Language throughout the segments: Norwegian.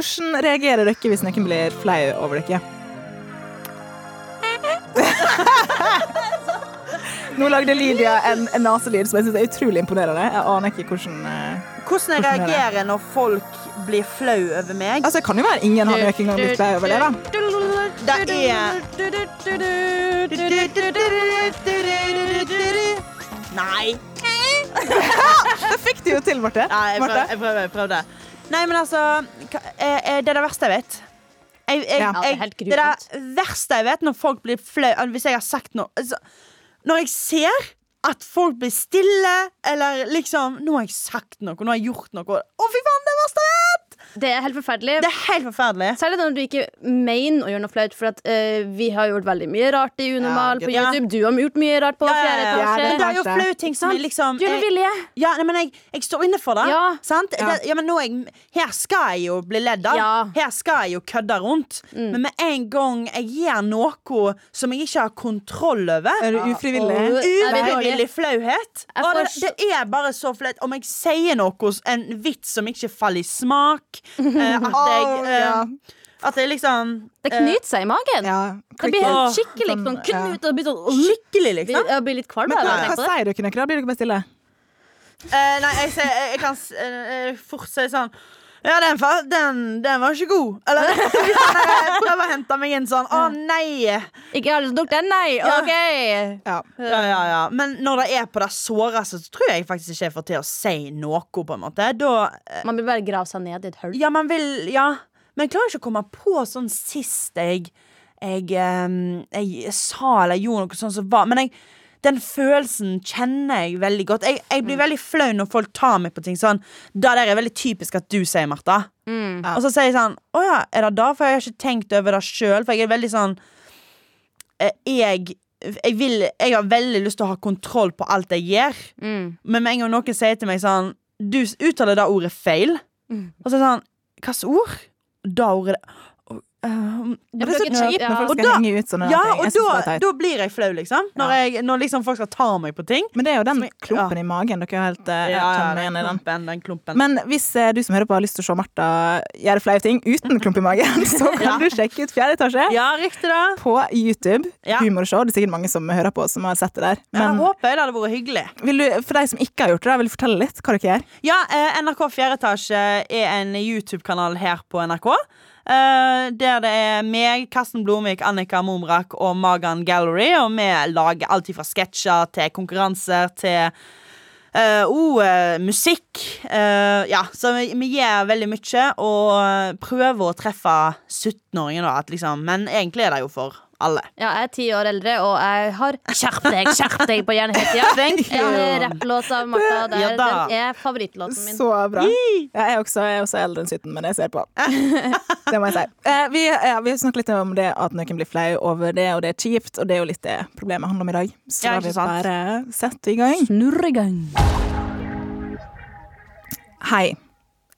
Hvordan reagerer dere hvis noen blir flau over dere? Nå lagde Lydia en, en naselyd som jeg synes er utrolig imponerende. Jeg aner ikke hvordan eh, Hvordan jeg Hvordan er reagerer når folk blir flau over meg. Altså, Det kan jo være ingen har noen gang blitt flau over det, da. Det er Nei. Det fikk du jo til, Marte. Nei, jeg prøvde. Jeg prøvde, jeg prøvde. Nei, men altså eh, eh, Det er det verste jeg vet. Jeg, jeg, Ja. Det er det er det verste jeg vet, når folk blir flau Hvis jeg har sagt noe altså, Når jeg ser at folk blir stille, eller liksom Nå har jeg sagt noe, nå har jeg gjort noe. Å, fy faen, det er det verste jeg vet! Det er helt forferdelig. Det er helt forferdelig. Særlig når du ikke mener å gjøre noe flaut, for at, uh, vi har gjort veldig mye rart i Unormal Ja, på ja. YouTube. Du har gjort mye rart på Ja, ja, fjerde ja. Ja, etasje. Men det er jo Kanskje. flaue ting som Sant? er liksom Du jeg- vilje. Ja, nei, men jeg, jeg står inne for det. Ja. Sant? Ja. Det, ja, men nå jeg, her skal jeg jo bli ledd av. Ja. Her skal jeg jo kødde rundt. Men med en gang jeg gjør noe som jeg ikke har kontroll over Er du ufrivillig? Og- Er Ufrivillig flauhet. Og får det, det er bare så flaut. Om jeg sier noe, en vits som ikke faller i smak eh, At jeg eh. At det liksom Det knyter seg i magen. Ja, Det blir helt skikkelig sånn, sånn, knut og blir sånn eh, Skikkelig, liksom. Jeg blir litt kvalm Men hva, hva sier dere når dere blir dere bare stille? Uh, nei, jeg, jeg, jeg kan eh, fort si sånn Ja, den, den, den var ikke god. Eller hvis jeg prøver å hente meg inn sånn Å, nei! Ikke har lyst til den. Nei, Ja. OK. Ja. Ja, ja, ja. Men når det er på det såreste, så tror jeg faktisk ikke jeg får til å si noe. på en måte Da eh, Man vil bare grave seg ned i et hull. Ja, man vil Ja. Men jeg klarer ikke å komme på sånn sist jeg Jeg, jeg, jeg sa eller gjorde noe sånt som var Men jeg den følelsen kjenner jeg veldig godt. Jeg, jeg blir veldig flau når folk tar meg på ting sånn. Det der er veldig typisk at du sier, Martha. Mm. Og så sier jeg sånn Å ja, er det da? For jeg har ikke tenkt over det sjøl. For jeg er veldig sånn eh, Jeg jeg, vil, jeg har veldig lyst til å ha kontroll på alt jeg gjør. Mm. Men med en gang noen sier til meg sånn Du uttaler det ordet feil. Mm. Og så er det sånn Hvilket ord? Det ordet uh, Det er så kjipt når folk Og skal da- henge ut sånne Ja, ting. og Jeg er da, da blir jeg flau, liksom. Når, jeg, når liksom folk skal ta meg på ting. Men det er jo den jeg- klumpen i magen. Dere er helt kjenner igjen i den. klumpen, den klumpen. Men hvis eh, du som hører på har lyst til å se Martha gjøre flaue ting uten klump i magen, så kan Ja. du sjekke ut Fjerde etasje ja, riktig da. på YouTube. Ja. Humorshow. Det er sikkert mange som hører på, som har sett det der. Men jeg håper det hadde vært hyggelig. du, for de som ikke har gjort det, vil du fortelle litt hva dere gjør? Ja, eh, NRK Fjerde etasje er en YouTube-kanal her på NRK. Eh, der det er meg, Karsten Blomvik, Annika Momrak og Magan Gallery. Og vi lager alt fra sketsjer til konkurranser til Uh, eh, musikk. Uh, ja, så vi, vi gjør veldig mye og prøver å treffe 17-åringer, liksom, men egentlig er det jo for alle. Ja, jeg er ti år eldre, og jeg har Skjerp deg, skjerp deg på hjernen hele Thank tida. Jeg har rapplåt av Martha. Der, Ja den er favorittlåten min. Så bra. Ja, jeg, er også, jeg er også eldre enn 17, men jeg ser på. Det må jeg si. Eh, vi, ja, vi har snakket litt om det at noen blir flau over det, og det er kjipt, og det er jo litt det problemet handler om i dag. Så Ja, vi bare setter i gang. Snurr i gang. Hei.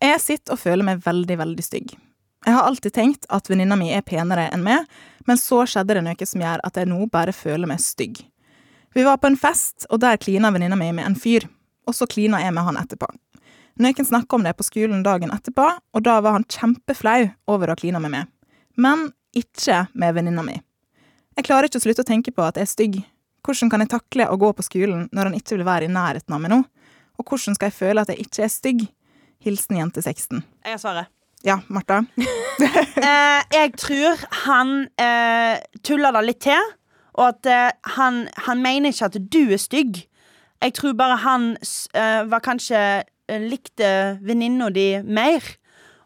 Jeg sitter og føler meg veldig, veldig stygg. Jeg har alltid tenkt at venninna mi er penere enn meg, men så skjedde det noe som gjør at jeg nå bare føler meg stygg. Vi var på en fest, og der klina venninna mi med en fyr, og så klina jeg med han etterpå. Noen snakka om det på skolen dagen etterpå, og da var han kjempeflau over å kline med meg. Men ikke med venninna mi. Jeg klarer ikke å slutte å tenke på at jeg er stygg. Hvordan kan jeg takle å gå på skolen når han ikke vil være i nærheten av meg nå? Og hvordan skal jeg føle at jeg ikke er stygg? Hilsen jente 16. Jeg har svaret. Ja, Martha? Eh, jeg tror han eh, tuller det litt til, og at eh, han, han mener ikke at du er stygg. Jeg tror bare han eh, var kanskje eh, likte venninna di mer.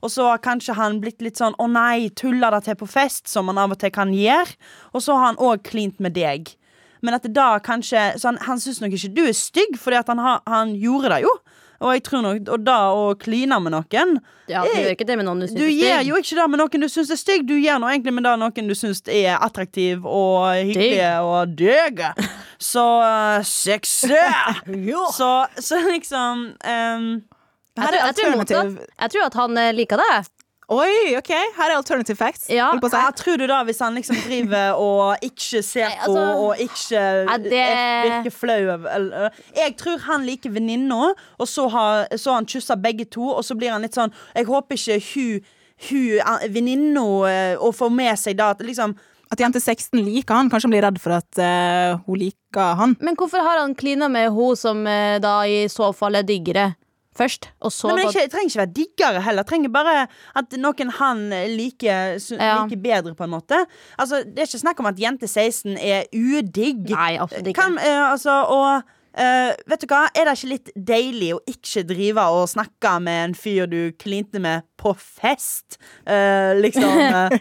Og så har kanskje han blitt litt sånn 'Å nei, tuller det til på fest?' Som han av og til kan gjøre. Og så har han òg klint med deg. Men at det da kanskje Så han, han syns nok ikke du er stygg, at han, han gjorde det jo. Og jeg tror nok Og da å kline med noen Ja, du gjør ikke det med noen du syns Du er gjør jo ikke det med noen du syns er stygg. Du gjør nå egentlig med det noen du syns er attraktiv og hyggelig og døg. Så uh, sexy! så, så liksom um, Jeg tror, jeg, tror motsatt. jeg tror at han eh, liker det. Oi, OK, her er alternative facts. Ja. Si. Tror du da hvis han liksom driver og ikke ser på altså, og ikke ja, det- virker flau Jeg tror han liker venninna, og så har, så har han kyssa begge to, og så blir han litt sånn Jeg håper ikke hun, hun venninna og å få med seg da at liksom At jente 16 liker han. Kanskje han blir redd for at uh, hun liker han. Men hvorfor har han klina med hun som uh, da i så fall er diggere først? Og så Nei, men Jeg trenger ikke være diggere heller. Trenger bare at noen han liker, Ja. liker bedre, på en måte. Altså, Det er ikke snakk om at jente 16 er udigg. Nei, absolutt ikke. Kan, uh, altså, og uh, vet du hva, er det ikke litt deilig å ikke drive og snakke med en fyr du klinte med på fest? Uh, liksom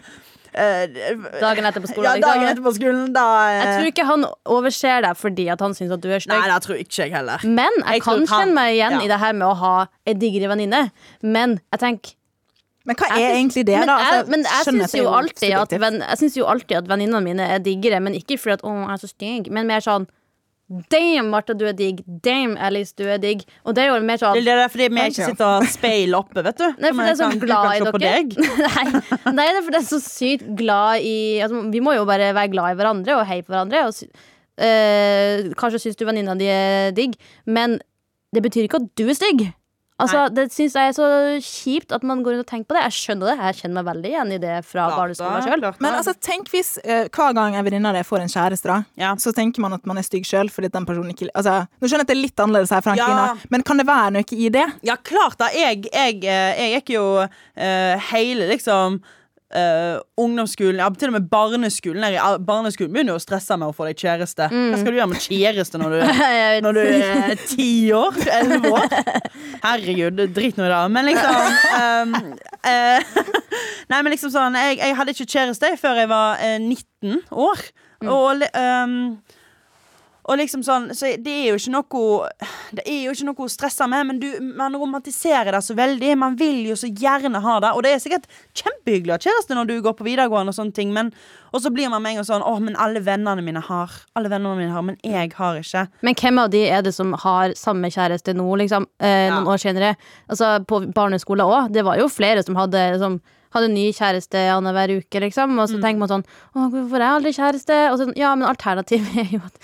Dagen etter på skolen, Ja, liksom. dagen etter på skolen. Da eh, Jeg tror ikke han overser deg fordi han syns at du er Nei, det tror ikke jeg heller. Men jeg, Jeg kan han- kjenne meg igjen ja. i det her med å ha ei diggere venninne. Men jeg tenker Men hva er synes, egentlig det, men da? Altså, men jeg jeg syns jo alltid at, subjektivt. jeg synes jo alltid at venninnene mine er diggere, men ikke fordi at 'å, jeg er så stygg', men mer sånn Damn, Martha, du er digg. Damn, Alice, du er digg. Og det er jo mer sånn Det er fordi vi ikke sitter og speiler speil oppe, vet du. Nei, for det er så kan- glad i dere. Nei, nei, det er fordi det er så sykt glad i altså, Vi må jo bare være glad i hverandre og heie på hverandre. Og, eh, kanskje syns du venninna di er digg, men det betyr ikke at du er stygg. Altså, Det syns jeg er så kjipt at man går rundt og tenker på det. Jeg skjønner det. Jeg kjenner meg veldig igjen i det fra barneskolen sjøl. Men altså, tenk hvis uh, hver gang en venninne av deg får en kjæreste, da, Ja. så tenker man at man er stygg sjøl fordi den personen ikke altså, Nå skjønner jeg at det er litt annerledes her, fra Ja. men kan det være noe i det? Ja, klart da. Jeg, jeg, eh, jeg gikk jo uh, hele liksom eh, ungdomsskolen, ja, til og med barneskolen. Her barneskolen begynner jo å stresse med å få deg kjæreste. Hva skal du gjøre med kjæreste når du, når du er ti år? Elleve år? Herregud, drit nå i det. Men liksom um, uh, Nei, men liksom sånn Jeg, jeg hadde ikke kjæreste før jeg var uh, 19 år. Og li- ehm, og liksom sånn, så det er jo ikke noe Det er jo ikke noe å stresse med, men du, man romantiserer det så veldig. Man vil jo så gjerne ha det. Og det er sikkert kjempehyggelig å ha kjæreste når du går på videregående, og sånne ting Men Og så blir man med en gang sånn Å, men alle vennene mine har. Alle vennene mine har, men jeg har ikke. Men hvem av de er det som har samme kjæreste nå, liksom, eh, Ja. noen år senere? Altså, på barneskolen òg. Det var jo flere som hadde, liksom hadde ny kjæreste annenhver uke, liksom. Og så tenker man sånn Å, hvorfor er jeg aldri kjæreste? Og så, ja, men alternativet er jo at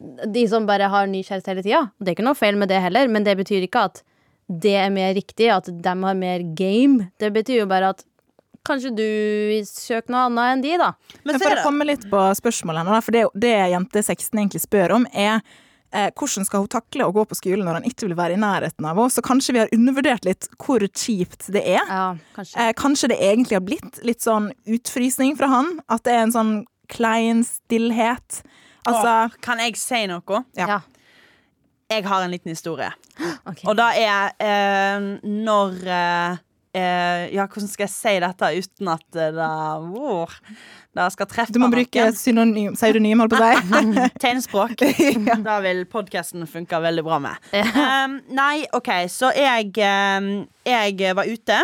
de som bare har ny kjæreste hele tida. Det er ikke noe feil med det heller, men det betyr ikke at det er mer riktig, at de har mer game. Det betyr jo bare at kanskje du søker noe annet enn de, da. Men for å komme litt på spørsmålet hennes, for det, det jente 16 egentlig spør om, er eh, hvordan skal hun takle å gå på skolen når han ikke vil være i nærheten av henne? Så kanskje vi har undervurdert litt hvor kjipt det er. Ja, kanskje. Eh, kanskje det egentlig har blitt litt sånn utfrysning fra han? At det er en sånn klein stillhet? Altså Åh, Kan jeg si noe? ja. ja. Jeg har en liten historie. Okay. Og da er eh, når eh, eh, Ja, hvordan skal jeg si dette uten at det hvor, det skal treffe Du må bruke noen? synonym, pseudonym, holdt på å si. Tegnspråk. Da vil podkasten funke veldig bra med. Um, nei, OK, så jeg, um, jeg var ute.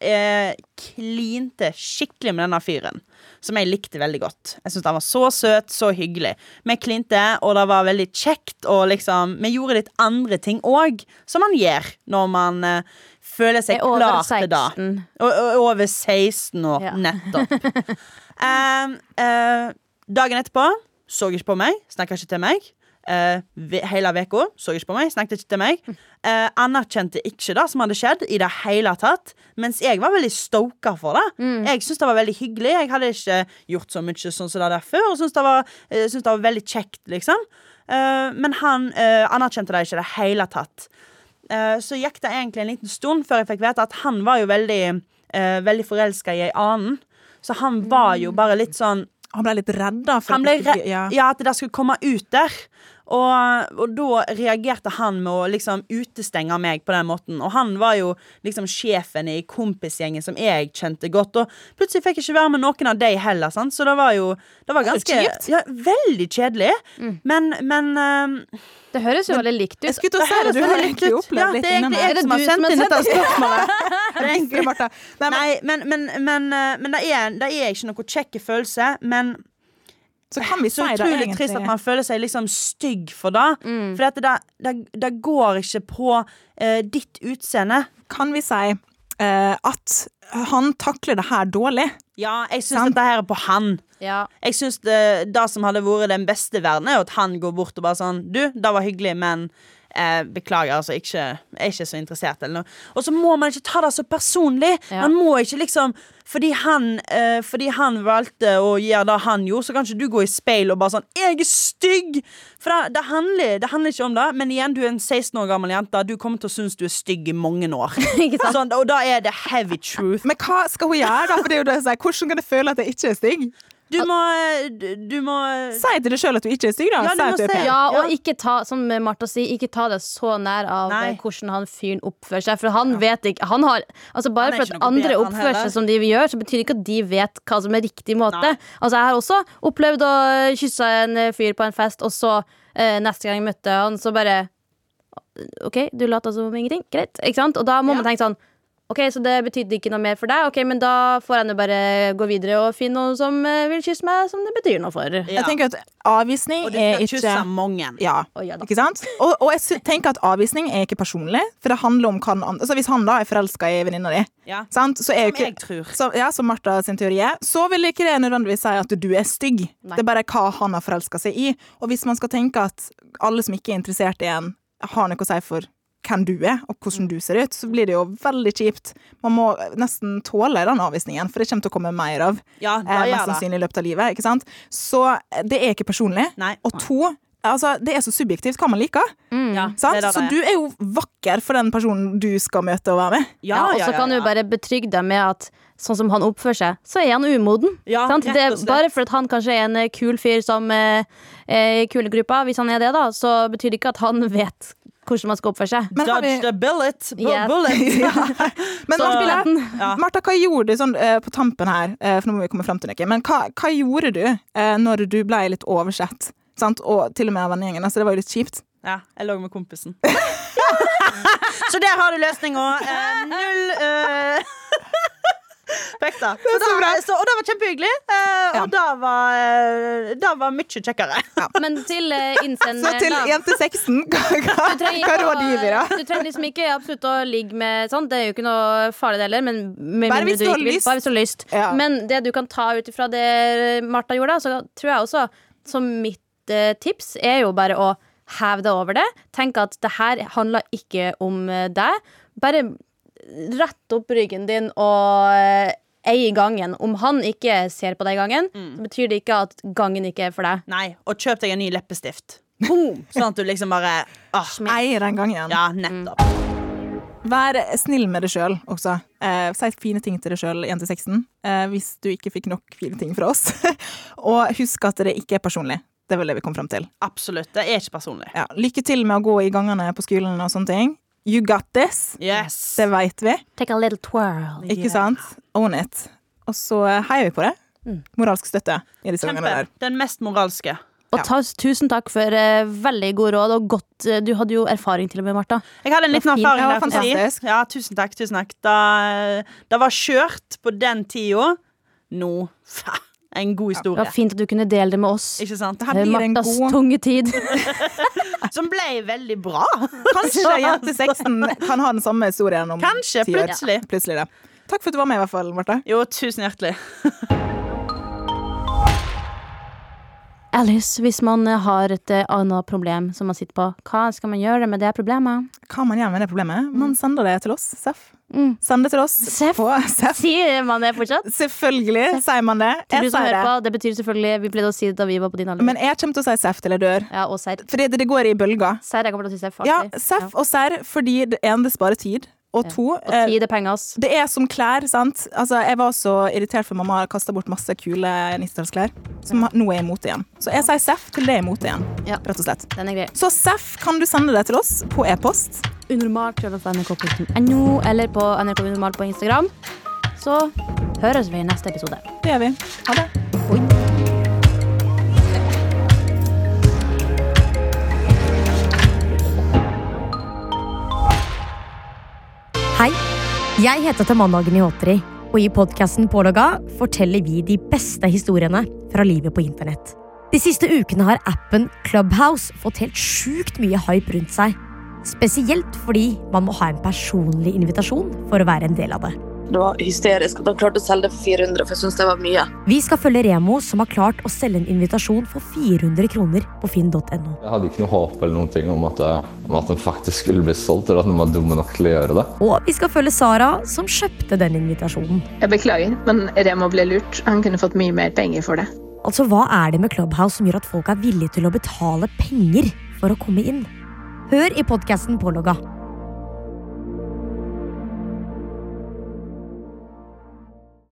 Eh, klinte skikkelig med denne fyren, som jeg likte veldig godt. Jeg syntes han var så søt, så hyggelig. Vi klinte, og det var veldig kjekt, og liksom Vi gjorde litt andre ting òg, som man gjør når man uh, føler seg klar til det. 16. Og, og, over 16 år, Ja. nettopp. Um, uh, dagen etterpå så ikke på meg, snakka ikke til meg. Eh, hele uka så ikke på meg, snakket ikke til meg. Eh, anerkjente ikke det som hadde skjedd, i det hele tatt. Mens jeg var veldig stoka for det. Jeg syntes det var veldig hyggelig. Jeg hadde ikke gjort så mye sånn som det der før, og syntes det var, eh, syntes det var veldig kjekt, liksom. Eh, men han eh, anerkjente det ikke i det hele tatt. Eh, så gikk det egentlig en liten stund før jeg fikk vite at han var jo veldig, veldig forelska i ei annen. Så han var jo bare litt sånn Han ble litt redd, da. for ble ja. ja, at det skulle komme ut der. Og, og da reagerte han med å liksom utestenge meg på den måten. Og han var jo liksom sjefen i kompisgjengen som jeg kjente godt. Og plutselig fikk jeg ikke være med noen av de heller, sant? så det var jo Det var ganske det ja, Veldig kjedelig. Men, men uh, Det høres jo veldig likt ut. Jeg skulle til å si det, du har egentlig opplevd litt det er det, som har Er det du som sendt har inn dette spørsmålet. Nei, men, Nei, men, men, men, eh, men det, er, det er ikke noe kjekk følelse. Men så kan vi si så det utrolig egentlig. trist at man føler seg liksom stygg for det. Mm. For det, det, det går ikke på eh, ditt utseende. Kan vi si eh, at han takler det her dårlig? Ja, jeg syns dette her er på han. Ja. Jeg synes det, det som hadde vært den beste verden, er at han går bort og bare sånn Du, det var hyggelig, men eh, beklager, altså. Ikke, jeg er ikke så interessert, eller noe. Og så må man ikke ta det så personlig. Ja. Man må ikke liksom fordi han, eh, fordi han valgte å gjøre det han gjorde, så kan ikke du gå i speil og bare sånn 'Jeg er stygg!' For det, det, handler, det handler ikke om det. Men igjen, du er en 16 år gammel jente. Du kommer til å synes du er stygg i mange år. Ikke? Sånn, og da er det heavy truth. Men hva skal hun gjøre, da? For det er jo det jeg. Hvordan kan jeg føle at jeg ikke er stygg? Du må, du, må Si til deg sjøl at du ikke er stygg, da. Ja, du si at du er pen. Ja, Ja. og ikke ta, som Martha sier, ikke ta det så nær av Nei. hvordan han fyren oppfører seg. For han vet ikke han har, altså Bare Han for at andre oppfører seg som de gjør, så betyr ikke at de vet hva som er riktig måte. Nei. Altså Jeg har også opplevd å kysse en fyr på en fest, og så eh, neste gang jeg møtte han, så bare OK, du later som ingenting. Greit. Ikke sant? Og da må man tenke sånn OK, så det betydde ikke noe mer for deg. Ok, Men da får jeg nå bare gå videre og finne noen som eh, vil kysse meg, som det betyr noe for. Ja. Jeg tenker at avvisning er ikke Og du er skal ikke kysse mange. Ja, oh, ja ikke sant? Og, og jeg tenker at avvisning er ikke personlig, for det handler om hva den andre altså Hvis han da er forelska i venninna di, Ja. sant, så er jo Som ikke jeg tror. så, ja, som Martha sin teori er, så vil ikke det nødvendigvis si at du er stygg. Nei. Det er bare hva han har forelska seg i. Og hvis man skal tenke at alle som ikke er interessert i en, har noe å si for hvem du er, og hvordan du ser ut, så blir det jo veldig kjipt. Man må nesten tåle den avvisningen, for det kommer til å komme mer av. Ja, Eh, mest sannsynlig i løpet av livet. Ikke sant? Så eh, det er ikke personlig. Nei. Og to, altså, det er så subjektivt hva man liker. Ja, Sant? det er det Så du er jo vakker for den personen du skal møte og være med. Ja, og så kan du bare betrygge deg med at sånn som han oppfører seg, så er han umoden. Ja, sant? Det er bare for at han kanskje er en eh, kul fyr som eh, er i kulegruppa, hvis han er det, da, så betyr det ikke at han vet hvordan man skal oppføre seg. Men Dodge vi, the bullet. Bu Yes. bullet. men Så- Martha, Ja. Martha, hva gjorde du sånn eh, på tampen her, eh, for nå må vi komme fram til noe, men hva, hva gjorde du eh, når du ble litt oversett? Sant? Og til og med av vennegjengen, altså det var jo litt kjipt. Ja, jeg lå med kompisen. så der har du løsninga. Eh, null uh, Pekta. Så så da- så- Og det var kjempehyggelig. eh, Ja. Og det var, eh, det var mye kjekkere. Men til uh, Så til da. jente 16, hva, hva, råd gir vi da? Du trenger liksom ikke absolutt å ligge med sånn. Det er jo ikke noe farlig heller, men Bare hvis du har lyst. Bare hvis du har lyst. Ja. Men det du kan ta ut ifra det Martha gjorde, så tror jeg også, så mitt eh, tips, er jo bare å heve deg over det. Tenk at det her handler ikke om eh, deg. Bare rett opp ryggen din og ei eie gangen. Om han ikke ser på deg gangen, så betyr det ikke at gangen ikke er for deg. Nei, og kjøp deg en ny leppestift. Boom! Sånn at du liksom bare åh, Eier den gangen. Ja, nettopp. Vær snill med deg sjøl også. Eh, si fine ting til deg sjøl, jente 16, eh, hvis du ikke fikk nok fine ting fra oss. og husk at det ikke er personlig. Det var det vi kom fram til. Absolutt. Det er ikke personlig. Ja, lykke til med å gå i gangene på skolen og sånne ting. You got this. Yes. Det veit vi. Take a little twirl. Ikke Yeah. sant? Own it. Og så heier vi på det. Moralsk støtte i disse Kjempe. der. Den mest moralske. Og ta, tusen takk for uh, veldig god råd, og godt uh, Du hadde jo erfaring til og med, Martha. Jeg hadde en liten erfaring Ja, der. fantastisk. Ja, tusen takk. tusen takk Da, da var kjørt på den tida. Nå fa, En god Det historie. var fint at du kunne dele det med oss. Ikke sant? Det en god tunge tid. Som ble veldig bra. Kanskje jente 16 kan ha den samme historien om Kanskje, ti år. plutselig. Plutselig det. Takk for at du var med, i hvert fall, Marte. Jo, tusen hjertelig. Alice, hvis man eh, har et eh, annet problem som man sitter på, hva skal man gjøre med det problemet? Hva man gjør med det problemet? Man sender det til oss, Seff. Mm. Send det til oss Sef. på Seff. Sier man det fortsatt? Selvfølgelig sier man det. Jeg sier det. på, det betyr selvfølgelig Vi pleide å si det da vi var på din alder. Men jeg kommer til å si Seff til jeg dør. ja, og serr. Fordi det, det går i bølger. Serr, jeg kommer til å si Seff. Ja, Seff ja. og serr fordi det ene det sparer tid. Og to Og eh, tid er penger, ass. Det er som klær, sant? Altså, jeg var så irritert for mamma kasta bort masse kule 90-tallsklær, som nå er imot igjen. Så jeg sier Seff til det er imot igjen, Ja. rett og slett. Den er grei. Så Seff kan du sende det til oss på e-post. unormalt.nrk.no eller på nrkunormal på Instagram. Så høres vi i neste episode. Det gjør vi. Ha det. Hei, jeg heter Tamanna Agnihotri, og i podkasten Pålogga forteller vi de beste historiene fra livet på internett. De siste ukene har appen Clubhouse fått helt sjukt mye hype rundt seg. Spesielt fordi man må ha en personlig invitasjon for å være en del av det. Det var hysterisk at han klarte å selge det for 400, for jeg syns det var mye. Vi skal følge Remo, som har klart å selge en invitasjon for 400 kroner på finn.no. Jeg hadde ikke noe håp eller noen ting om at, om at den faktisk skulle bli solgt, eller at den var dumme nok til å gjøre det. Og vi skal følge Sara, som kjøpte den invitasjonen. Jeg beklager, men Remo ble lurt. Han kunne fått mye mer penger for det. Altså, Hva er det med Clubhouse som gjør at folk er villige til å betale penger for å komme inn? Hør i podkasten Pålogga